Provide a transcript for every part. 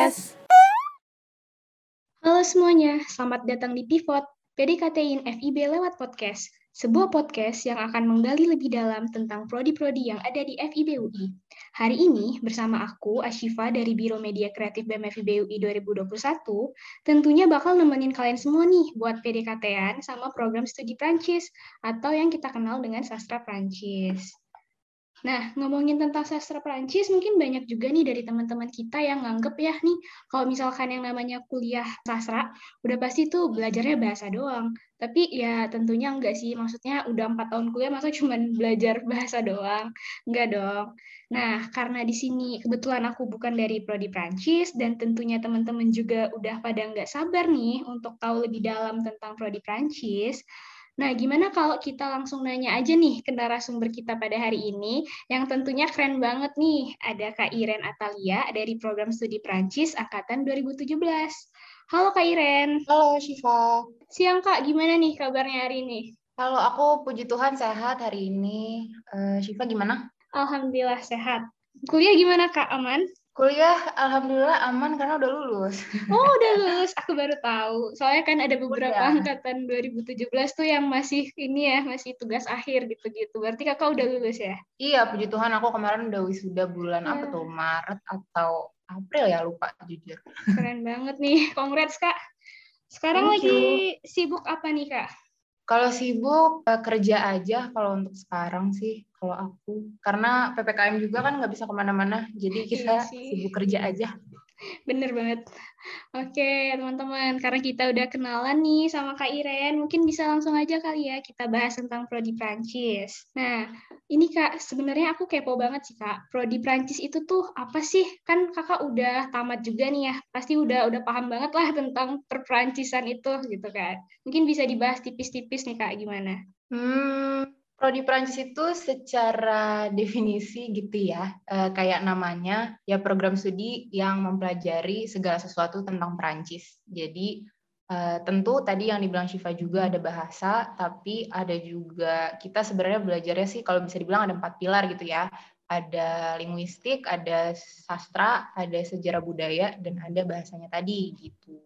Podcast. Halo semuanya, selamat datang di Pivot, PDKT-in FIB lewat podcast. Sebuah podcast yang akan menggali lebih dalam tentang prodi-prodi yang ada di FIB UI. Hari ini, bersama aku, Ashifa dari Biro Media Kreatif BEM FIB UI 2021, tentunya bakal nemenin kalian semua nih buat PDKT-an sama program studi Prancis, atau yang kita kenal dengan sastra Prancis. Nah, ngomongin tentang sastra Prancis, mungkin banyak juga nih dari teman-teman kita yang nganggep ya nih, kalau misalkan yang namanya kuliah sastra, udah pasti tuh belajarnya bahasa doang. Tapi ya tentunya enggak sih, maksudnya udah empat tahun kuliah, masa cuma belajar bahasa doang? Enggak dong. Nah, karena di sini kebetulan aku bukan dari Prodi Prancis, dan tentunya teman-teman juga udah pada nggak sabar nih untuk tahu lebih dalam tentang Prodi Prancis, Nah, gimana kalau kita langsung nanya aja nih ke narasumber kita pada hari ini, yang tentunya keren banget nih. Ada Kak Iren Atalia dari program studi Prancis Angkatan 2017. Halo Kak Iren. Halo Syifa. Siang Kak, gimana nih kabarnya hari ini? Halo, aku puji Tuhan sehat hari ini. Uh, Syifa gimana? Alhamdulillah sehat. Kuliah gimana Kak, aman? Kuliah alhamdulillah aman karena udah lulus. Oh, udah lulus. Aku baru tahu. Soalnya kan ada beberapa udah. angkatan 2017 tuh yang masih ini ya, masih tugas akhir gitu-gitu. Berarti Kakak udah lulus ya? Iya, puji Tuhan aku kemarin udah wisuda bulan ya. apa tuh? Maret atau April ya, lupa jujur. Keren banget nih. Congrats, Kak. Sekarang Thank lagi you. sibuk apa nih, Kak? Kalau sibuk eh, kerja aja kalau untuk sekarang sih kalau aku. Karena ppkm juga kan nggak bisa ke mana-mana jadi iya kita sibuk kerja aja. Bener banget. Oke teman-teman karena kita udah kenalan nih sama kak Iren mungkin bisa langsung aja kali ya kita bahas tentang prodi Prancis nah ini kak sebenarnya aku kepo banget sih kak. Prodi Prancis itu tuh apa sih? Kan kakak udah tamat juga nih ya. Pasti udah udah paham banget lah tentang perperancisan itu gitu kan. Mungkin bisa dibahas tipis-tipis nih kak gimana? Hmm Prodi Prancis itu secara definisi gitu ya, eh, kayak namanya ya program studi yang mempelajari segala sesuatu tentang Prancis. Jadi eh, tentu tadi yang dibilang Shiva juga ada bahasa, tapi ada juga kita sebenarnya belajarnya sih kalau bisa dibilang ada empat pilar gitu ya. Ada linguistik, ada sastra, ada sejarah budaya, dan ada bahasanya tadi gitu.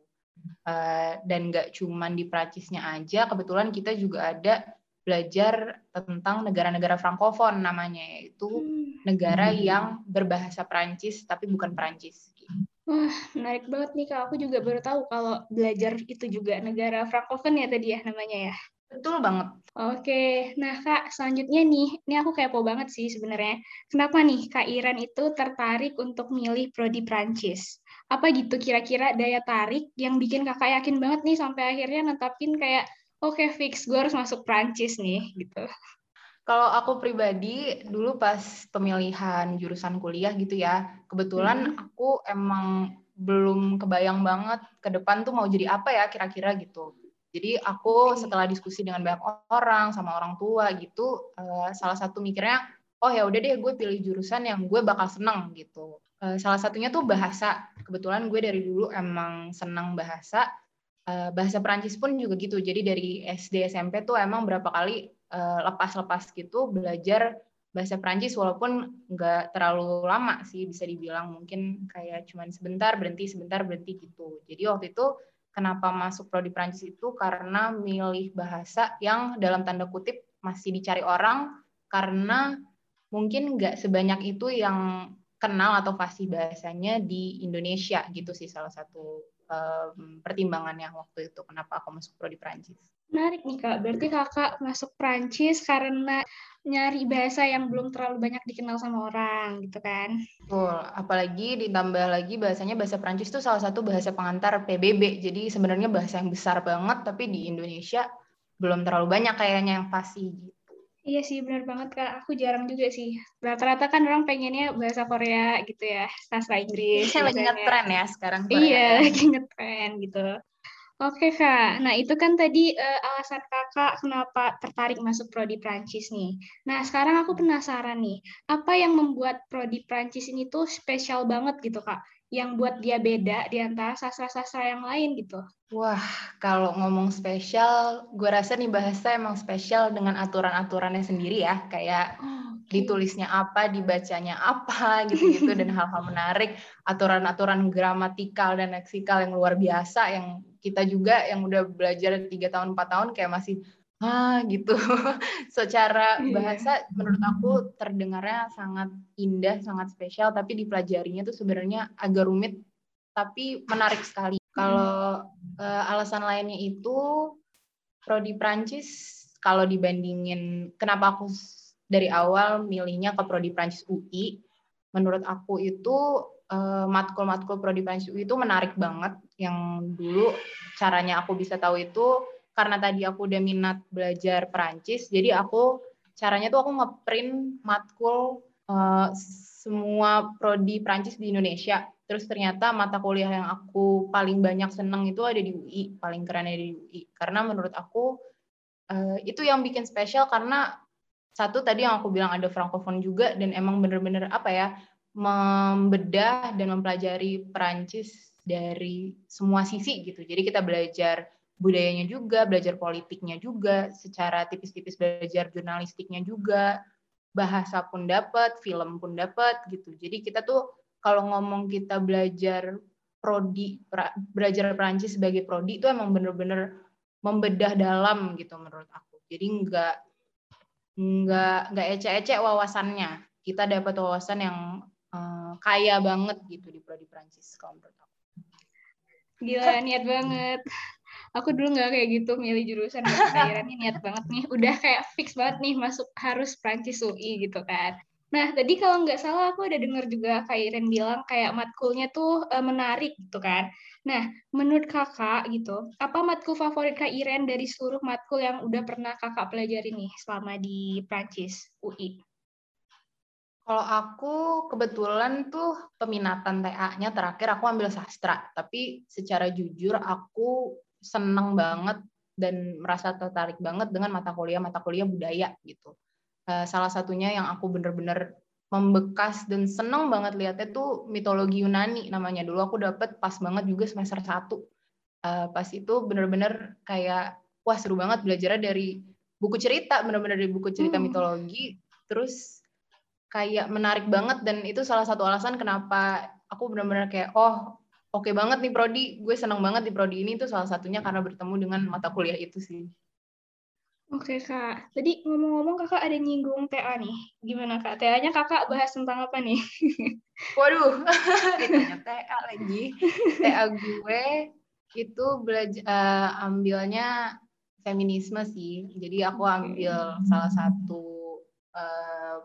Uh, dan nggak cuman di Prancisnya aja, kebetulan kita juga ada belajar tentang negara-negara frankofon namanya yaitu hmm. negara yang berbahasa Perancis tapi bukan Perancis. Wah, menarik banget nih Kak. Aku juga baru tahu kalau belajar itu juga negara frankofon ya tadi ya namanya ya. Betul banget. Oke, nah Kak, selanjutnya nih, ini aku kepo banget sih sebenarnya. Kenapa nih Kak Iren itu tertarik untuk milih prodi Prancis? Apa gitu kira-kira daya tarik yang bikin Kakak yakin banget nih sampai akhirnya netapin kayak oke okay, fix gue harus masuk Prancis nih gitu. Kalau aku pribadi dulu pas pemilihan jurusan kuliah gitu ya, kebetulan hmm. aku emang belum kebayang banget ke depan tuh mau jadi apa ya kira-kira gitu. Jadi aku setelah diskusi dengan banyak orang sama orang tua gitu, uh, salah satu mikirnya, oh ya udah deh gue pilih jurusan yang gue bakal seneng gitu. Uh, salah satunya tuh bahasa. Kebetulan gue dari dulu emang senang bahasa uh, bahasa Perancis pun juga gitu. Jadi dari SD SMP tuh emang berapa kali uh, lepas-lepas gitu belajar bahasa Perancis walaupun nggak terlalu lama sih bisa dibilang mungkin kayak cuman sebentar berhenti sebentar berhenti gitu. Jadi waktu itu kenapa masuk prodi Perancis itu karena milih bahasa yang dalam tanda kutip masih dicari orang karena mungkin nggak sebanyak itu yang kenal atau fasih bahasanya di Indonesia gitu sih salah satu um, pertimbangannya waktu itu kenapa aku masuk prodi Prancis. Menarik nih kak, berarti kakak masuk Prancis karena nyari bahasa yang belum terlalu banyak dikenal sama orang gitu kan? Betul, apalagi ditambah lagi bahasanya bahasa Prancis itu salah satu bahasa pengantar PBB, jadi sebenarnya bahasa yang besar banget tapi di Indonesia belum terlalu banyak kayaknya yang fasih gitu. Iya sih, benar banget Kak. Aku jarang juga sih. Rata-rata kan orang pengennya bahasa Korea gitu ya, sastra Inggris. Iya, lagi ngetren ya sekarang Korea. Iya, lagi ngetren gitu. Oke Kak, nah itu kan tadi uh, alasan Kakak kenapa tertarik masuk Prodi Prancis nih. Nah sekarang aku penasaran nih, apa yang membuat Prodi Prancis ini tuh spesial banget gitu Kak? Yang buat dia beda di antara sastra-sastra yang lain gitu? Wah, kalau ngomong spesial, gue rasa nih bahasa emang spesial dengan aturan-aturannya sendiri ya. Kayak ditulisnya apa, dibacanya apa, gitu-gitu dan hal-hal menarik, aturan-aturan gramatikal dan leksikal yang luar biasa yang kita juga yang udah belajar tiga tahun empat tahun kayak masih ah gitu. Secara iya. bahasa menurut aku terdengarnya sangat indah, sangat spesial, tapi dipelajarinya tuh sebenarnya agak rumit, tapi menarik sekali. Kalau uh, alasan lainnya itu prodi Prancis kalau dibandingin kenapa aku dari awal milihnya ke prodi Prancis UI, menurut aku itu uh, matkul-matkul prodi Prancis UI itu menarik banget. Yang dulu caranya aku bisa tahu itu karena tadi aku udah minat belajar Prancis, jadi aku caranya tuh aku ngeprint matkul uh, semua prodi Prancis di Indonesia. Terus ternyata mata kuliah yang aku paling banyak seneng itu ada di UI, paling keren ada di UI. Karena menurut aku uh, itu yang bikin spesial karena satu tadi yang aku bilang ada francophone juga dan emang bener-bener apa ya membedah dan mempelajari Perancis dari semua sisi gitu. Jadi kita belajar budayanya juga, belajar politiknya juga, secara tipis-tipis belajar jurnalistiknya juga, bahasa pun dapat, film pun dapat gitu. Jadi kita tuh kalau ngomong kita belajar prodi, belajar Perancis sebagai prodi itu emang bener-bener membedah dalam gitu menurut aku. Jadi enggak enggak enggak ecek-ecek wawasannya. Kita dapat wawasan yang uh, kaya banget gitu di prodi Prancis kalau menurut aku. Gila, niat banget. Aku dulu nggak kayak gitu milih jurusan bahasa ini niat banget nih. Udah kayak fix banget nih masuk harus Prancis UI gitu kan. Nah, tadi kalau nggak salah aku ada dengar juga Kak Iren bilang kayak matkulnya tuh e, menarik gitu kan. Nah, menurut kakak gitu, apa matkul favorit Kak Iren dari seluruh matkul yang udah pernah kakak pelajari nih selama di Prancis UI? Kalau aku kebetulan tuh peminatan TA-nya terakhir aku ambil sastra, tapi secara jujur aku seneng banget dan merasa tertarik banget dengan mata kuliah mata kuliah budaya gitu. Uh, salah satunya yang aku bener-bener membekas dan seneng banget lihatnya tuh mitologi Yunani namanya. Dulu aku dapet pas banget juga semester 1. Uh, pas itu bener-bener kayak, wah seru banget belajarnya dari buku cerita, bener-bener dari buku cerita hmm. mitologi. Terus kayak menarik banget dan itu salah satu alasan kenapa aku bener-bener kayak, oh oke okay banget nih Prodi, gue seneng banget di Prodi ini tuh salah satunya karena bertemu dengan mata kuliah itu sih. Oke kak, tadi ngomong-ngomong kakak ada nyinggung TA nih, gimana kak? TA-nya kakak bahas tentang apa nih? Waduh, ditanya TA lagi. TA gue itu belajar uh, ambilnya feminisme sih. Jadi aku ambil salah satu uh,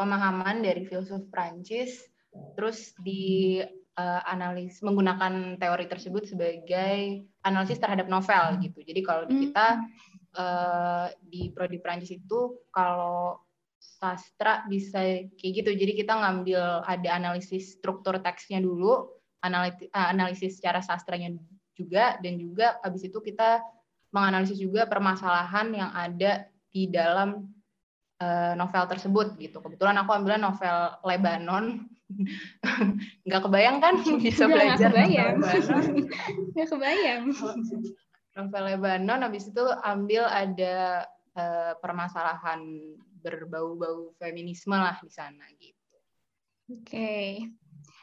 pemahaman dari filsuf Prancis, terus di uh, analis menggunakan teori tersebut sebagai analisis terhadap novel gitu. Jadi kalau di kita uh, di prodi Prancis itu kalau sastra bisa kayak gitu. Jadi kita ngambil ada analisis struktur teksnya dulu, analisis, uh, analisis secara sastranya juga, dan juga habis itu kita menganalisis juga permasalahan yang ada di dalam uh, novel tersebut gitu. Kebetulan aku ambilnya novel Lebanon. nggak kebayang kan bisa belajar nggak kebayang. nggak kebayang novel Lebanon habis itu ambil ada uh, permasalahan berbau-bau feminisme lah di sana gitu. Oke. Okay.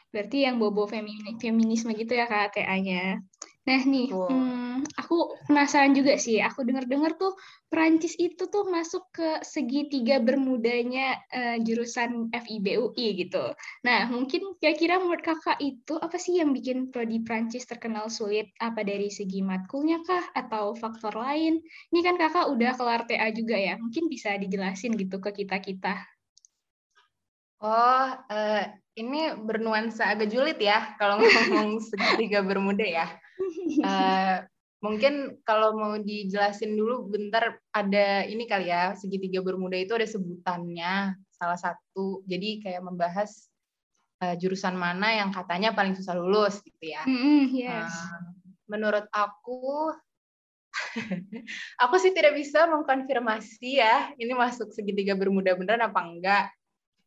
Berarti yang bobo feminisme gitu ya Kak TA-nya. Nah nih, oh. hmm, aku penasaran juga sih. Aku dengar-dengar tuh Perancis itu tuh masuk ke segitiga bermudanya uh, jurusan FIBUI gitu. Nah, mungkin kira-kira menurut kakak itu apa sih yang bikin prodi Perancis terkenal sulit? Apa dari segi matkulnya kah? Atau faktor lain? Ini kan kakak udah kelar TA juga ya. Mungkin bisa dijelasin gitu ke kita-kita. Oh, uh, ini bernuansa agak julid ya kalau ngomong segitiga bermuda ya. Uh, mungkin kalau mau dijelasin dulu bentar ada ini kali ya segitiga bermuda itu ada sebutannya salah satu jadi kayak membahas uh, jurusan mana yang katanya paling susah lulus gitu ya. Mm, yes. Uh, menurut aku aku sih tidak bisa mengkonfirmasi ya ini masuk segitiga bermuda beneran apa enggak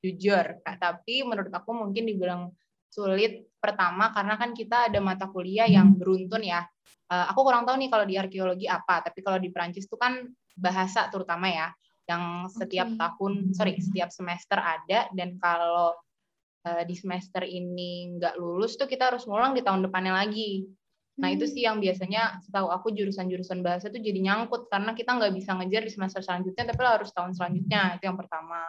jujur tapi menurut aku mungkin dibilang sulit pertama karena kan kita ada mata kuliah yang beruntun ya. Uh, aku kurang tahu nih kalau di arkeologi apa, tapi kalau di Perancis itu kan bahasa terutama ya. yang setiap okay. tahun sorry setiap semester ada dan kalau uh, di semester ini nggak lulus tuh kita harus ngulang di tahun depannya lagi. Nah itu sih yang biasanya setahu aku jurusan-jurusan bahasa tuh jadi nyangkut karena kita nggak bisa ngejar di semester selanjutnya tapi lo harus tahun selanjutnya itu yang pertama.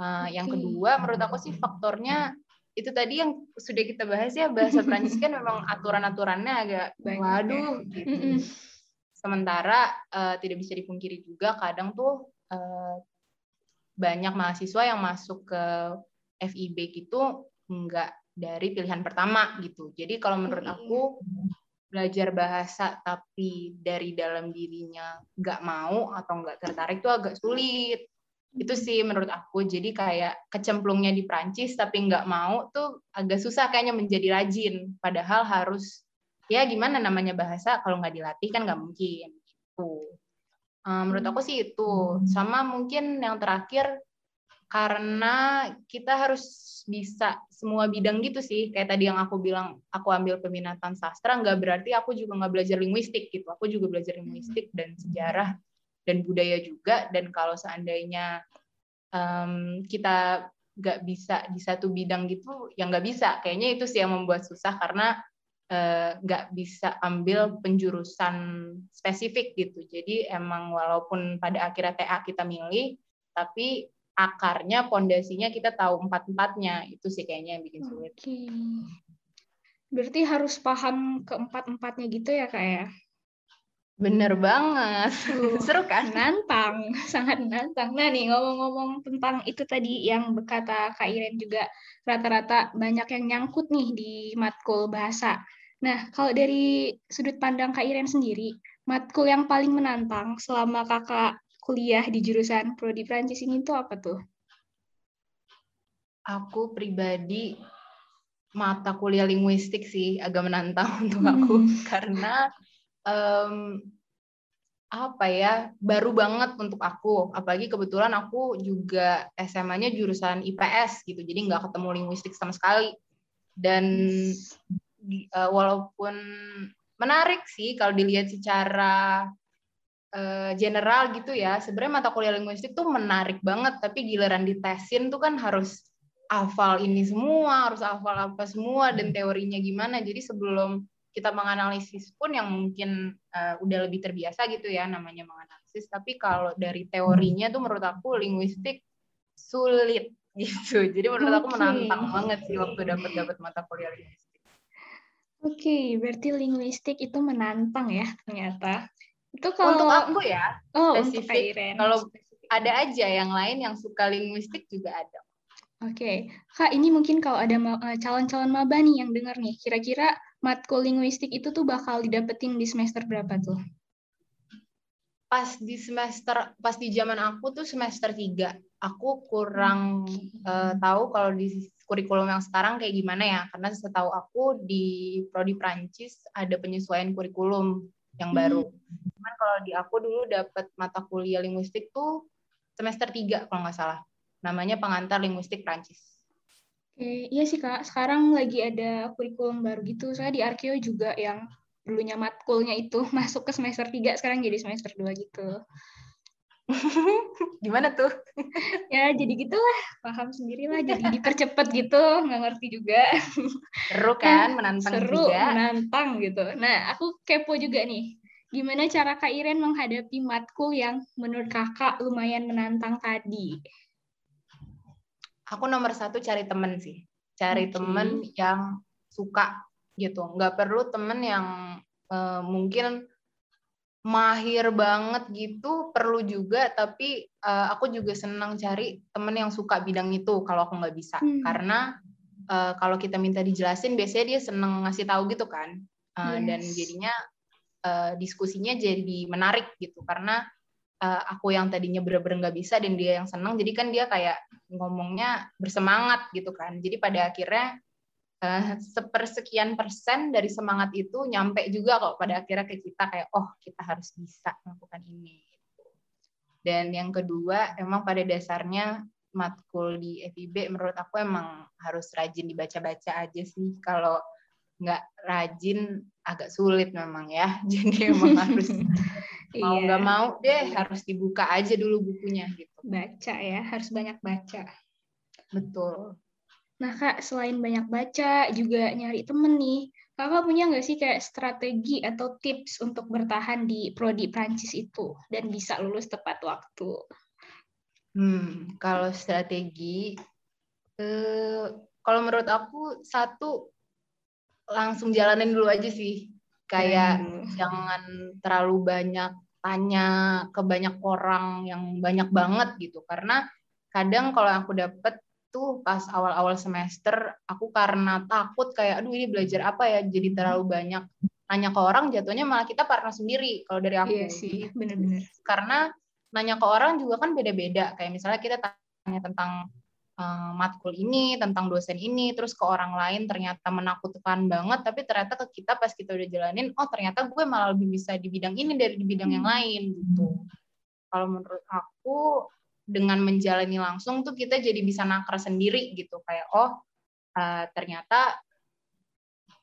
Uh, yang kedua menurut aku sih faktornya itu tadi yang sudah kita bahas ya bahasa Prancis kan memang aturan-aturannya agak waduh gitu. Sementara uh, tidak bisa dipungkiri juga kadang tuh uh, banyak mahasiswa yang masuk ke FIB gitu enggak dari pilihan pertama gitu. Jadi kalau menurut aku belajar bahasa tapi dari dalam dirinya nggak mau atau nggak tertarik itu agak sulit itu sih menurut aku. Jadi kayak kecemplungnya di Prancis tapi nggak mau tuh agak susah kayaknya menjadi rajin. Padahal harus ya gimana namanya bahasa kalau nggak dilatih kan nggak mungkin. Gitu. Um, menurut aku sih itu. Sama mungkin yang terakhir karena kita harus bisa semua bidang gitu sih. Kayak tadi yang aku bilang aku ambil peminatan sastra nggak berarti aku juga nggak belajar linguistik gitu. Aku juga belajar linguistik dan sejarah dan budaya juga dan kalau seandainya um, kita nggak bisa di satu bidang gitu yang nggak bisa kayaknya itu sih yang membuat susah karena eh, nggak uh, bisa ambil penjurusan spesifik gitu jadi emang walaupun pada akhirnya TA kita milih tapi akarnya pondasinya kita tahu empat empatnya itu sih kayaknya yang bikin sulit. Okay. Berarti harus paham keempat empatnya gitu ya kak ya? Bener banget. Uh, Seru kan? Nantang, sangat nantang. Nah nih ngomong-ngomong tentang itu tadi yang berkata Kak Iren juga rata-rata banyak yang nyangkut nih di matkul bahasa. Nah kalau dari sudut pandang Kak Iren sendiri, matkul yang paling menantang selama kakak kuliah di jurusan Prodi Prancis ini tuh apa tuh? Aku pribadi mata kuliah linguistik sih agak menantang untuk aku hmm. karena um, apa ya baru banget untuk aku. Apalagi kebetulan aku juga SMA-nya jurusan IPS gitu jadi nggak ketemu linguistik sama sekali. Dan uh, walaupun menarik sih kalau dilihat secara uh, general gitu ya sebenarnya mata kuliah linguistik tuh menarik banget tapi giliran ditesin tuh kan harus hafal ini semua harus hafal apa semua dan teorinya gimana. Jadi sebelum kita menganalisis pun yang mungkin uh, udah lebih terbiasa gitu ya namanya menganalisis. Tapi kalau dari teorinya tuh menurut aku linguistik sulit gitu. Jadi menurut aku menantang banget sih waktu dapat dapat mata kuliah linguistik. Oke okay, berarti linguistik itu menantang ya ternyata. Itu kalau untuk aku ya oh, spesifik. Kalau ada aja yang lain yang suka linguistik juga ada. Oke, okay. Kak, ini mungkin kalau ada eh, calon-calon maba nih yang dengar nih, kira-kira matkul linguistik itu tuh bakal didapetin di semester berapa tuh? Pas di semester, pas di zaman aku tuh semester 3. Aku kurang hmm. uh, tahu kalau di kurikulum yang sekarang kayak gimana ya, karena setahu aku di Prodi Prancis ada penyesuaian kurikulum yang hmm. baru. Cuman kalau di aku dulu dapat mata kuliah linguistik tuh semester 3 kalau nggak salah. Namanya pengantar linguistik Prancis. Oke, iya sih Kak. Sekarang lagi ada kurikulum baru gitu. Saya di Arkeo juga yang dulunya matkulnya itu masuk ke semester 3, sekarang jadi semester 2 gitu. Gimana tuh? ya, jadi gitulah. Paham sendirilah. Jadi dipercepat gitu. Nggak ngerti juga. Seru kan? Menantang Seru, juga. menantang gitu. Nah, aku kepo juga nih. Gimana cara Kak Iren menghadapi matkul yang menurut kakak lumayan menantang tadi? Aku nomor satu cari temen sih cari okay. temen yang suka gitu nggak perlu temen yang uh, mungkin mahir banget gitu perlu juga tapi uh, aku juga senang cari temen yang suka bidang itu kalau aku nggak bisa hmm. karena uh, kalau kita minta dijelasin biasanya dia seneng ngasih tahu gitu kan uh, yes. dan jadinya uh, diskusinya jadi menarik gitu karena uh, aku yang tadinya bener-bener nggak bisa dan dia yang senang jadi kan dia kayak ngomongnya bersemangat gitu kan. Jadi pada akhirnya uh, sepersekian persen dari semangat itu nyampe juga kok pada akhirnya ke kita kayak oh kita harus bisa melakukan ini. Dan yang kedua emang pada dasarnya matkul di FIB menurut aku emang harus rajin dibaca-baca aja sih. Kalau nggak rajin agak sulit memang ya. Jadi emang harus mau Iya. nggak mau deh harus dibuka aja dulu bukunya gitu. Baca ya, harus banyak baca. Betul. Nah, Kak, selain banyak baca, juga nyari temen nih. Kakak punya nggak sih kayak strategi atau tips untuk bertahan di prodi Prancis itu dan bisa lulus tepat waktu? Hmm, kalau strategi, eh, kalau menurut aku satu langsung jalanin dulu aja sih. Kayak dulu. jangan terlalu banyak tanya ke banyak orang yang banyak banget gitu. Karena kadang kalau aku dapet tuh pas awal-awal semester, aku karena takut kayak, aduh ini belajar apa ya, jadi terlalu banyak nanya ke orang, jatuhnya malah kita partner sendiri kalau dari aku. Iya sih, bener-bener. karena nanya ke orang juga kan beda-beda. Kayak misalnya kita tanya tentang eh, matkul ini, tentang dosen ini, terus ke orang lain ternyata menakutkan banget, tapi ternyata ke kita pas kita udah jalanin, oh ternyata gue malah lebih bisa di bidang ini dari di bidang yang lain gitu. Kalau menurut aku dengan menjalani langsung tuh kita jadi bisa nakar sendiri gitu. Kayak oh eh, ternyata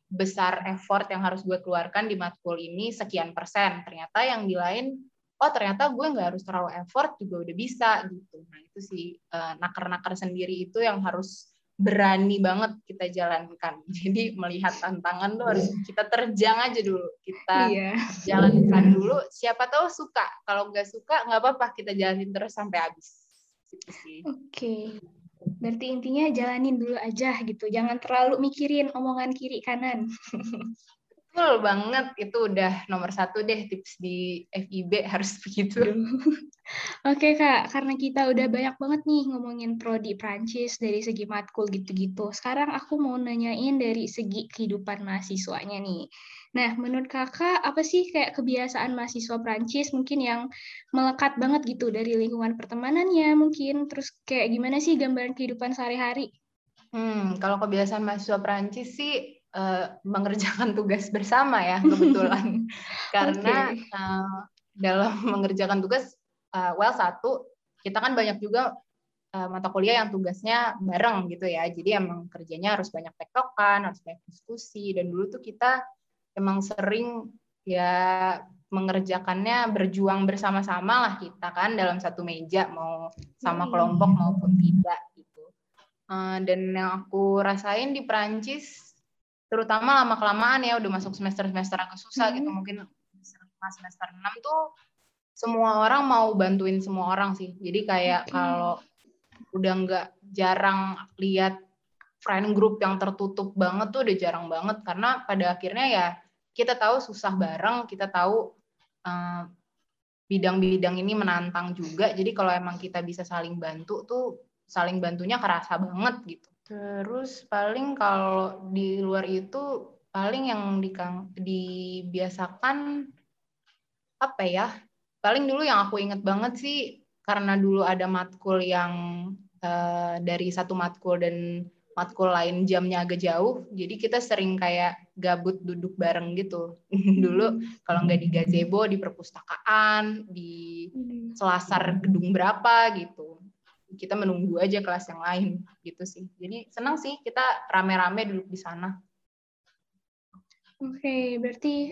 besar effort yang harus gue keluarkan di matkul ini sekian persen. Ternyata yang di lain oh ternyata gue nggak harus terlalu effort juga udah bisa gitu nah itu sih eh, nakar-nakar sendiri itu yang harus berani banget kita jalankan jadi melihat tantangan tuh harus kita terjang aja dulu kita Iya. jalankan dulu siapa tahu suka kalau nggak suka nggak apa-apa kita jalanin terus sampai habis gitu sih Oke. Berarti intinya jalanin dulu aja gitu. Jangan terlalu mikirin omongan kiri kanan. betul banget itu udah nomor satu deh tips di FIB harus begitu Oke Kak, karena kita udah banyak banget nih ngomongin prodi Prancis dari segi matkul gitu-gitu. Sekarang aku mau nanyain dari segi kehidupan mahasiswanya nih. Nah, menurut Kakak apa sih kayak kebiasaan mahasiswa Prancis mungkin yang melekat banget gitu dari lingkungan pertemanannya mungkin, terus kayak gimana sih gambaran kehidupan sehari-hari? Hmm, kalau kebiasaan mahasiswa Prancis sih eh, mengerjakan tugas bersama ya kebetulan. Karena Oke. eh, dalam mengerjakan tugas, eh, well satu kita kan banyak juga mata kuliah yang tugasnya bareng gitu ya. Jadi emang kerjanya harus banyak tektokan, harus banyak diskusi. Dan dulu tuh kita emang sering ya mengerjakannya berjuang bersama-sama lah kita kan dalam satu meja mau sama Hmm. kelompok maupun tidak gitu. Dan yang aku rasain di Perancis terutama lama kelamaan ya udah masuk semester semester agak susah Hmm. gitu mungkin semester semester 6 tuh semua orang mau bantuin semua orang sih. Jadi kayak Oke. kalau udah nggak jarang lihat friend group yang tertutup banget tuh udah jarang banget. Karena pada akhirnya ya kita tahu susah bareng kita tahu eh, bidang-bidang ini menantang juga. Jadi kalau emang kita bisa saling bantu tuh saling bantunya kerasa banget gitu terus paling kalau di luar itu paling yang dikang- dibiasakan apa ya? Paling dulu yang aku inget banget sih karena dulu ada matkul yang eh, dari satu matkul dan matkul lain jamnya agak jauh jadi kita sering kayak gabut duduk bareng gitu. Dulu kalau nggak di gazebo di perpustakaan di selasar gedung berapa gitu kita menunggu aja kelas yang lain gitu sih jadi senang sih kita rame-rame duduk di sana Oke, berarti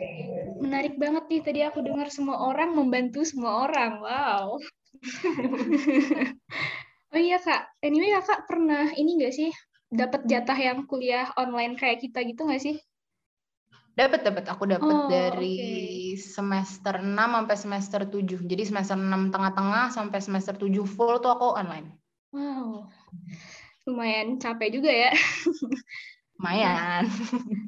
menarik banget nih. Tadi aku dengar semua orang membantu semua orang. Wow. oh iya kak, anyway kakak pernah ini nggak sih dapat jatah yang kuliah online kayak kita gitu nggak sih? Dapat dapat aku dapat Oh, dari semester 6 sampai semester 7 jadi semester 6 tengah-tengah sampai semester 7 full tuh aku online. Wow, lumayan capek juga ya. lumayan.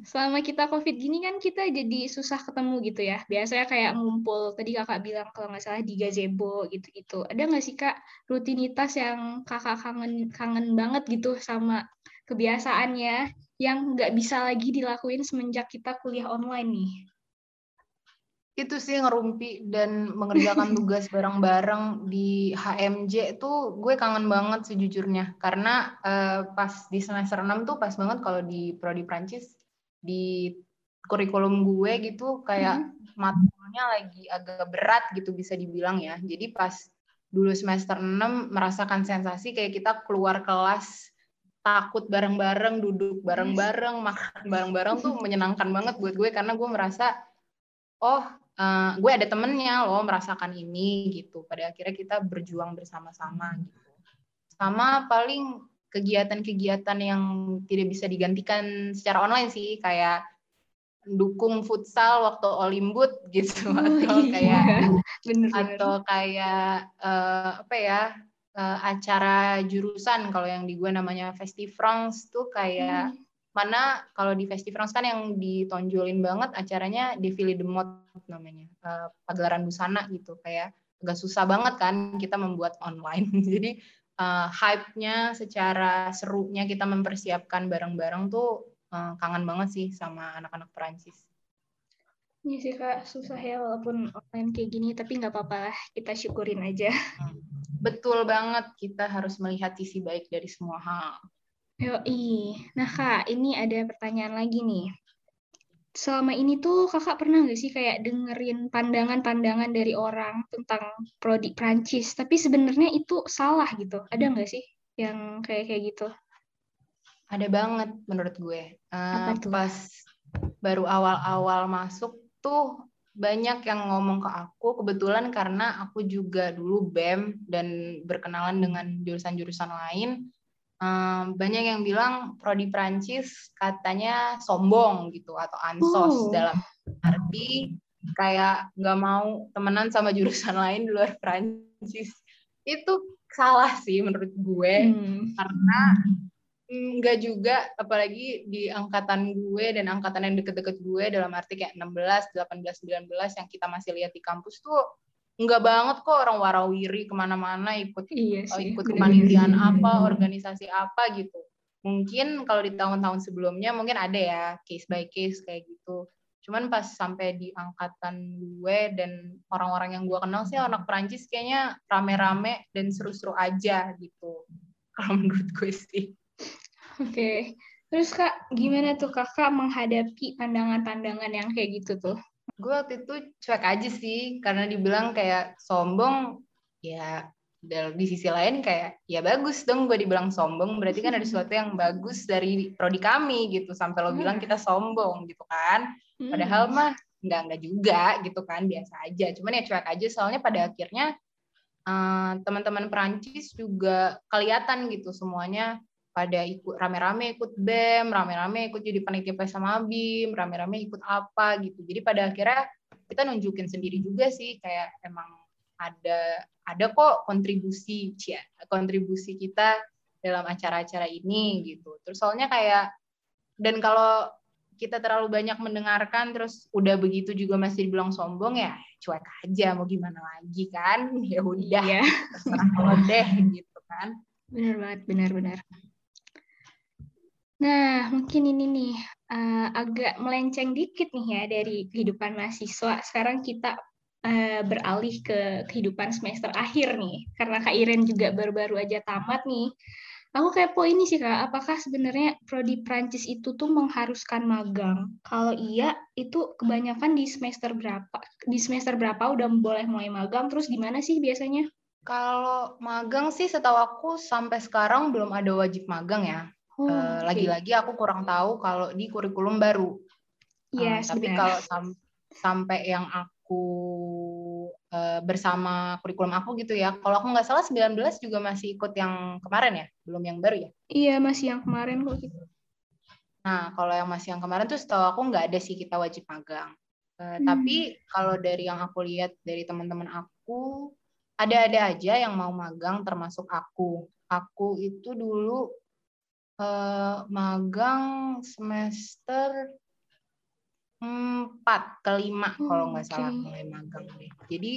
Selama kita COVID gini kan kita jadi susah ketemu gitu ya. Biasanya kayak ngumpul, tadi kakak bilang kalau nggak salah di gazebo gitu-gitu. Ada nggak sih kak rutinitas yang kakak kangen kangen banget gitu sama kebiasaannya yang nggak bisa lagi dilakuin semenjak kita kuliah online nih? itu sih ngerumpi dan mengerjakan tugas bareng-bareng di HMJ tuh gue kangen banget sejujurnya karena eh, pas di semester 6 tuh pas banget kalau di prodi Prancis di kurikulum gue gitu kayak matkulnya lagi agak berat gitu bisa dibilang ya. Jadi pas dulu semester 6 merasakan sensasi kayak kita keluar kelas takut bareng-bareng duduk bareng-bareng makan bareng-bareng tuh menyenangkan banget buat gue karena gue merasa oh uh, gue ada temennya loh merasakan ini gitu. Pada akhirnya kita berjuang bersama-sama gitu. Sama paling kegiatan-kegiatan yang tidak bisa digantikan secara online sih kayak dukung futsal waktu Olimbut gitu oh, atau iya. kayak bener, atau kayak uh, apa ya uh, acara jurusan kalau yang di gue namanya Festifrance tuh kayak hmm. mana kalau di Festifrance kan yang ditonjolin banget acaranya Defile de Mode namanya uh, pagelaran busana gitu kayak agak susah banget kan kita membuat online jadi uh, hype-nya secara serunya kita mempersiapkan bareng-bareng tuh uh, kangen banget sih sama anak-anak Perancis. Iya sih kak, susah ya walaupun online kayak gini, tapi nggak apa-apa lah, kita syukurin aja. Hmm. Betul banget, kita harus melihat sisi baik dari semua hal. Yoi. Nah kak, ini ada pertanyaan lagi nih. Selama ini tuh kakak pernah nggak sih kayak dengerin pandangan-pandangan dari orang tentang prodi Prancis, tapi sebenarnya itu salah gitu. Ada nggak sih yang kayak kayak gitu? Ada banget menurut gue. Uh, Pas baru awal-awal masuk tuh banyak yang ngomong ke aku kebetulan karena aku juga dulu BEM dan berkenalan dengan jurusan-jurusan lain. Um, banyak yang bilang prodi Prancis katanya sombong gitu atau ansos uh. dalam arti kayak nggak mau temenan sama jurusan lain di luar Prancis itu salah sih menurut gue hmm. karena Enggak juga, apalagi di angkatan gue dan angkatan yang deket-deket gue dalam arti kayak 16, 18, 19 yang kita masih lihat di kampus tuh enggak banget kok orang warawiri ke mana-mana ikut iya sih, ikut kepanitiaan apa, organisasi apa gitu. Mungkin kalau di tahun-tahun sebelumnya mungkin ada ya case by case kayak gitu. Cuman pas sampai di angkatan gue dan orang-orang yang gue kenal sih anak Perancis kayaknya rame-rame dan seru-seru aja gitu. Kalau menurut gue sih. Oke. Terus Kak, gimana tuh Kakak menghadapi pandangan-pandangan yang kayak gitu tuh? Gue waktu itu cuek aja sih, karena dibilang kayak sombong, ya di sisi lain kayak ya bagus dong gue dibilang sombong berarti kan ada sesuatu yang bagus dari prodi kami gitu sampai lo bilang kita sombong gitu kan padahal hmm. mah nggak nggak juga gitu kan biasa aja cuman ya cuek aja soalnya pada akhirnya uh, teman-teman Perancis juga kelihatan gitu semuanya pada ikut rame-rame ikut BEM, rame-rame ikut jadi panitia sama BIM, rame-rame ikut apa gitu. Jadi pada akhirnya kita nunjukin sendiri juga sih kayak emang ada ada kok kontribusi ya, kontribusi kita dalam acara-acara ini gitu. Terus soalnya kayak dan kalau kita terlalu banyak mendengarkan terus udah begitu juga masih dibilang sombong ya cuek aja mau gimana lagi kan ya udah iya. terserah deh gitu kan benar banget benar-benar Nah, mungkin ini nih uh, agak melenceng dikit nih ya dari kehidupan mahasiswa. Sekarang kita uh, beralih ke kehidupan semester akhir nih, karena Kak Iren juga baru-baru aja tamat nih. Aku kepo ini sih Kak, apakah sebenarnya prodi Prancis itu tuh mengharuskan magang? Kalau iya, itu kebanyakan di semester berapa? Di semester berapa udah boleh mulai magang? Terus gimana sih biasanya? Kalau magang sih setahu aku sampai sekarang belum ada wajib magang ya Oh, uh, lagi-lagi aku kurang tahu kalau di kurikulum baru. Yes, uh, tapi kalau sam sampai yang aku uh, bersama kurikulum aku gitu ya. Kalau aku nggak salah 19 juga masih ikut yang kemarin ya, belum yang baru ya? Iya, masih yang kemarin kok gitu. Nah, kalau yang masih yang kemarin tuh setahu aku nggak ada sih kita wajib magang. Uh, hmm. Tapi kalau dari yang aku lihat dari teman-teman aku, ada-ada aja yang mau magang termasuk aku. Aku itu dulu uh, magang semester empat ke lima hmm, kalau nggak salah mulai magang deh. Jadi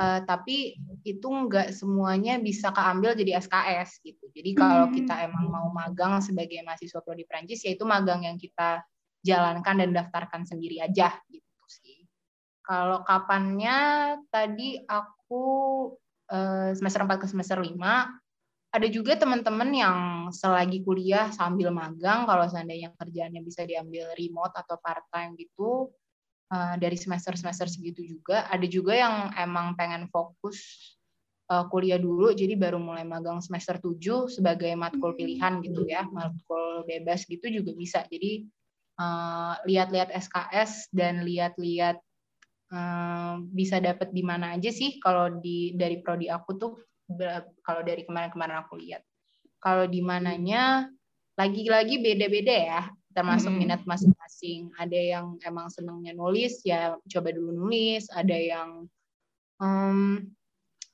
uh, tapi itu nggak semuanya bisa keambil jadi SKS gitu. Jadi kalau hmm. kita emang mau magang sebagai mahasiswa prodi Prancis yaitu magang yang kita jalankan dan daftarkan sendiri aja gitu sih. Kalau kapannya tadi aku uh, semester 4 ke semester 5 ada juga teman-teman yang selagi kuliah sambil magang kalau seandainya kerjaannya bisa diambil remote atau part time gitu uh, dari semester semester segitu juga. Ada juga yang emang pengen fokus uh, kuliah dulu jadi baru mulai magang semester 7 sebagai matkul pilihan gitu ya matkul bebas gitu juga bisa. Jadi uh, lihat-lihat SKS dan lihat-lihat uh, bisa dapat di mana aja sih kalau di dari prodi aku tuh kalau dari kemarin-kemarin aku lihat. Kalau di mananya lagi-lagi beda-beda ya, termasuk mm-hmm. minat masing-masing. Ada yang emang senangnya nulis, ya coba dulu nulis. Ada yang um,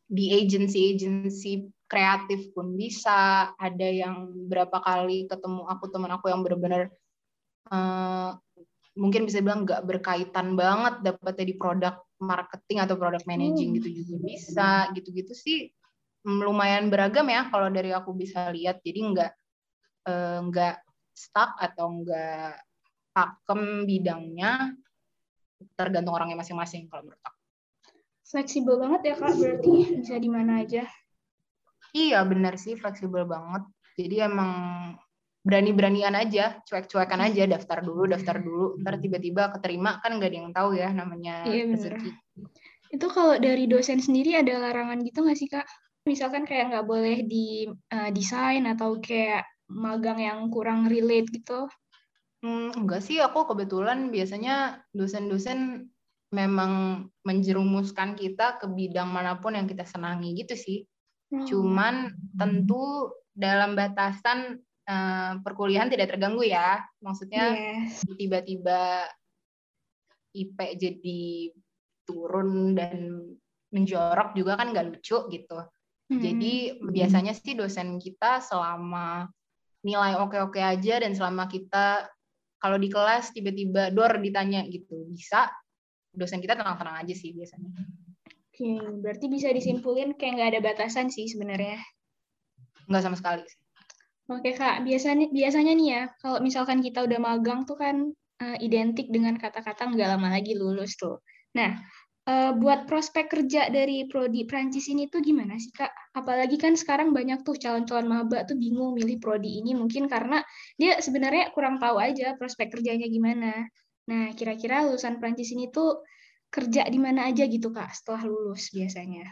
di agency-agency kreatif pun bisa. Ada yang berapa kali ketemu aku teman aku yang benar-benar uh, mungkin bisa bilang nggak berkaitan banget dapetnya di produk marketing atau produk managing hmm. gitu juga bisa gitu-gitu sih lumayan beragam ya kalau dari aku bisa lihat jadi nggak eh, nggak stuck atau nggak pakem bidangnya tergantung orangnya masing-masing kalau menurut aku. Fleksibel banget ya kak berarti bisa di mana aja. Iya benar sih fleksibel banget. Jadi emang berani-beranian aja, cuek-cuekan aja, daftar dulu, daftar dulu, ntar tiba-tiba keterima kan nggak ada yang tahu ya namanya iya, rezeki. Itu kalau dari dosen sendiri ada larangan gitu nggak sih kak? Misalkan kayak nggak boleh di uh, desain atau kayak magang yang kurang relate gitu? Hmm, enggak sih, aku kebetulan biasanya dosen-dosen memang menjerumuskan kita ke bidang mana pun yang kita senangi gitu sih. Hmm. Cuman tentu dalam batasan uh, perkuliahan tidak terganggu ya. Maksudnya yes. tiba-tiba IP jadi turun dan menjorok juga kan nggak lucu gitu. Jadi hmm. biasanya sih dosen kita selama nilai oke-oke aja dan selama kita kalau di kelas tiba-tiba dor ditanya gitu bisa dosen kita tenang-tenang aja sih biasanya. Oke, berarti bisa disimpulin kayak nggak ada batasan sih sebenarnya. Nggak sama sekali sih. Oke kak, biasanya biasanya nih ya kalau misalkan kita udah magang tuh kan uh, identik dengan kata-kata nggak lama lagi lulus tuh. Nah, uh, buat prospek kerja dari prodi Prancis ini tuh gimana sih kak? Apalagi kan sekarang banyak tuh calon-calon maba tuh bingung milih prodi ini mungkin karena dia sebenarnya kurang tahu aja prospek kerjanya gimana. Nah kira-kira lulusan Prancis ini tuh kerja di mana aja gitu kak setelah lulus biasanya?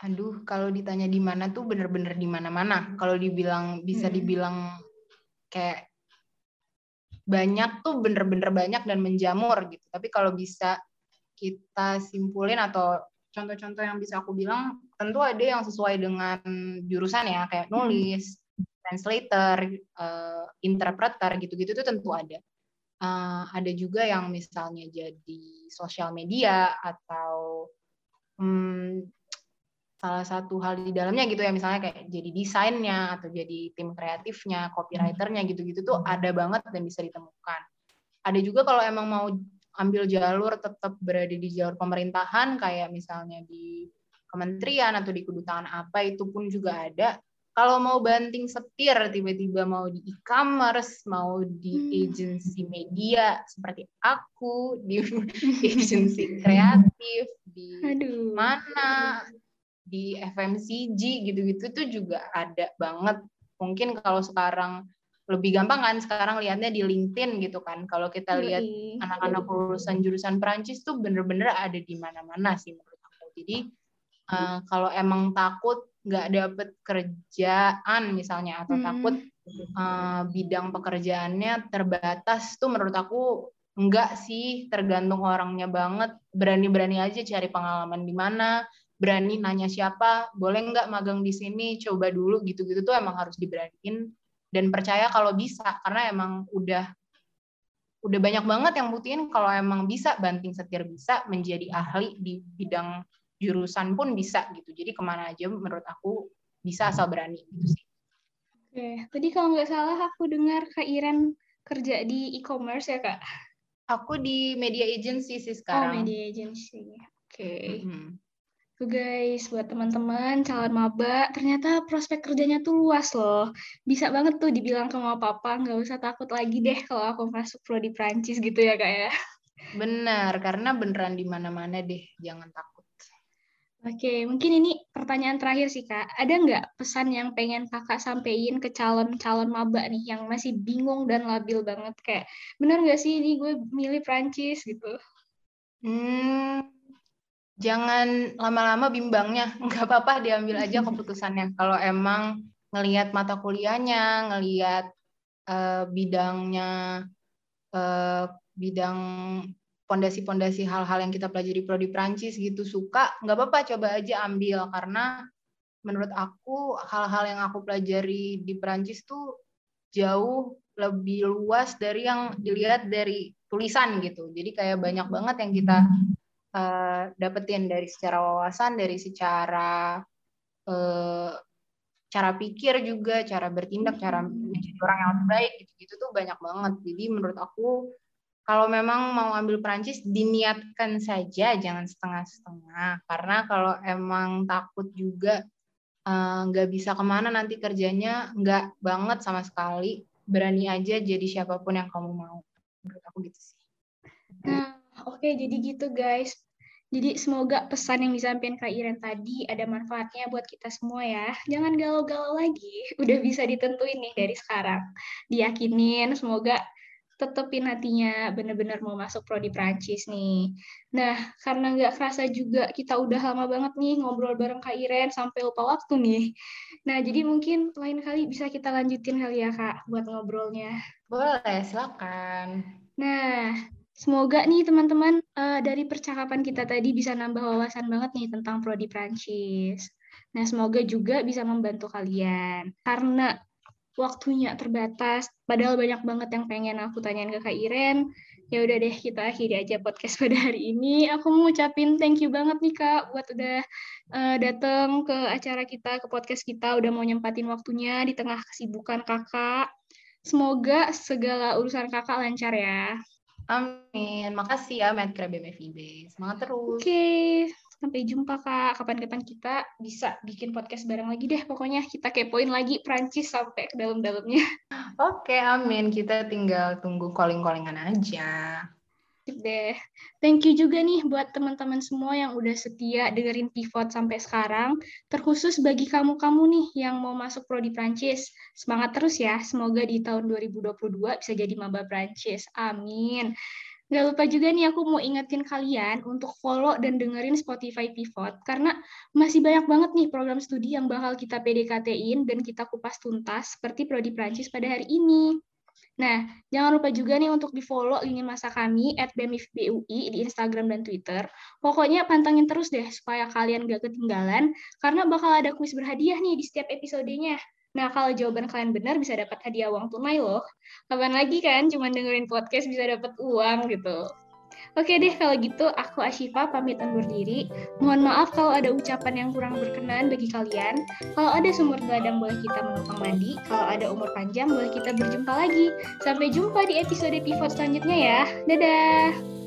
Aduh, kalau ditanya di mana tuh bener-bener di mana-mana. Kalau dibilang bisa hmm. dibilang kayak banyak tuh bener-bener banyak dan menjamur gitu. Tapi kalau bisa kita simpulin atau contoh-contoh yang bisa aku bilang tentu ada yang sesuai dengan jurusan ya kayak hmm. nulis, translator, uh, interpreter gitu-gitu itu tentu ada. Uh, ada juga yang misalnya jadi sosial media atau um, salah satu hal di dalamnya gitu ya misalnya kayak jadi desainnya atau jadi tim kreatifnya, copywriternya gitu-gitu tuh ada banget dan bisa ditemukan. Ada juga kalau emang mau ambil jalur tetap berada di jalur pemerintahan kayak misalnya di kementerian atau di kedutaan apa itu pun juga ada. Kalau mau banting setir tiba-tiba mau di e-commerce, mau di hmm. agensi media seperti aku, di agensi kreatif, di Aduh. mana, di FMCG gitu-gitu tuh juga ada banget. Mungkin kalau sekarang lebih gampang kan sekarang lihatnya di LinkedIn gitu kan. Kalau kita lihat anak-anak lulusan jurusan Perancis tuh bener-bener ada di mana-mana sih menurut aku. Jadi uh, kalau emang takut nggak dapet kerjaan misalnya atau hmm. takut uh, bidang pekerjaannya terbatas tuh menurut aku enggak sih tergantung orangnya banget berani-berani aja cari pengalaman di mana berani nanya siapa boleh nggak magang di sini coba dulu gitu-gitu tuh emang harus diberaniin dan percaya kalau bisa karena emang udah udah banyak banget yang buktiin kalau emang bisa banting setir bisa menjadi ahli di bidang jurusan pun bisa gitu jadi ke mana aja menurut aku bisa asal berani gitu sih. Oke, tadi kalau nggak salah aku dengar Kak Iren kerja di e-commerce ya Kak? Aku di media agency sih sekarang. Oh, media agency. Oke. Okay. Mm -hmm. Tuh guys, buat teman-teman calon maba, ternyata prospek kerjanya tuh luas loh. Bisa banget tuh dibilang ke mama papa, nggak usah takut lagi deh kalau aku masuk prodi Prancis gitu ya kak ya. Benar, karena beneran di mana-mana deh, jangan takut. Oke, mungkin ini pertanyaan terakhir sih kak. Ada nggak pesan yang pengen kakak sampaikan ke calon-calon maba nih yang masih bingung dan labil banget kayak, bener nggak sih ini gue milih Prancis gitu? Hmm, jangan lama-lama bimbangnya. Nggak apa-apa diambil aja keputusannya. Kalau emang ngelihat mata kuliahnya ngelihat uh, bidangnya uh, bidang pondasi-pondasi hal-hal yang kita pelajari prodi Prancis gitu suka nggak apa-apa coba aja ambil. Karena menurut aku hal-hal yang aku pelajari di Prancis tuh jauh lebih luas dari yang dilihat dari tulisan gitu. Jadi kayak banyak banget yang kita uh, dapetin dari secara wawasan dari secara uh, cara pikir juga cara bertindak cara menjadi orang yang lebih baik gitu gitu tuh banyak banget. Jadi menurut aku kalau memang mau ambil Perancis diniatkan saja jangan setengah-setengah. Karena kalau emang takut juga eh, nggak uh, bisa ke mana nanti kerjanya nggak banget sama sekali. Berani aja jadi siapa pun yang kamu mau. Menurut aku gitu sih. Nah oke jadi gitu guys jadi semoga pesan yang disampaikan Kak Iren tadi ada manfaatnya buat kita semua ya. Jangan galau-galau lagi. Udah bisa ditentuin nih dari sekarang. Diyakinin semoga tetepin hatinya bener-bener mau masuk prodi Prancis nih. Nah, karena nggak kerasa juga kita udah lama banget nih ngobrol bareng Kak Iren sampai lupa waktu nih. Nah, jadi mungkin lain kali bisa kita lanjutin kali ya Kak buat ngobrolnya. Boleh, silakan. Nah, semoga nih teman-teman uh, dari percakapan kita tadi bisa nambah wawasan banget nih tentang prodi Prancis. Nah, semoga juga bisa membantu kalian. Karena waktunya terbatas, padahal banyak banget yang pengen aku tanyain ke Kak Iren. Ya udah deh, kita akhiri aja podcast pada hari ini. Aku mau ucapin thank you banget nih Kak buat udah uh, datang ke acara kita, ke podcast kita, udah mau nyempatin waktunya di tengah kesibukan Kakak. Semoga segala urusan Kakak lancar ya. Amin. Makasih ya Medcre BMFIB. Semangat terus. Oke. Okay. Sampai jumpa Kak. Kapan-kapan kita bisa bikin podcast bareng lagi deh. Pokoknya kita kepoin lagi Prancis sampai ke dalam-dalamnya. Oke, amin. Kita tinggal tunggu calling-callingan aja. Deh. Thank you juga nih buat teman-teman semua yang udah setia dengerin Pivot sampai sekarang. Terkhusus bagi kamu-kamu nih yang mau masuk prodi Prancis. Semangat terus ya. Semoga di tahun 2022 bisa jadi maba Prancis. Amin. Gak lupa juga nih aku mau ingetin kalian untuk follow dan dengerin Spotify Pivot karena masih banyak banget nih program studi yang bakal kita PDKT-in dan kita kupas tuntas seperti Prodi Prancis pada hari ini. Nah, jangan lupa juga nih untuk di-follow lini masa kami at BEMIFBUI di Instagram dan Twitter. Pokoknya pantangin terus deh supaya kalian gak ketinggalan karena bakal ada kuis berhadiah nih di setiap episodenya. Nah, kalau jawaban kalian benar bisa dapat hadiah uang tunai loh. Kapan lagi kan cuma dengerin podcast bisa dapat uang gitu. Oke deh kalau gitu aku Ashifa pamit undur diri. Mohon maaf kalau ada ucapan yang kurang berkenan bagi kalian. Kalau ada sumur geladang boleh kita menumpang mandi. Kalau ada umur panjang boleh kita berjumpa lagi. Sampai jumpa di episode pivot selanjutnya ya. Dadah.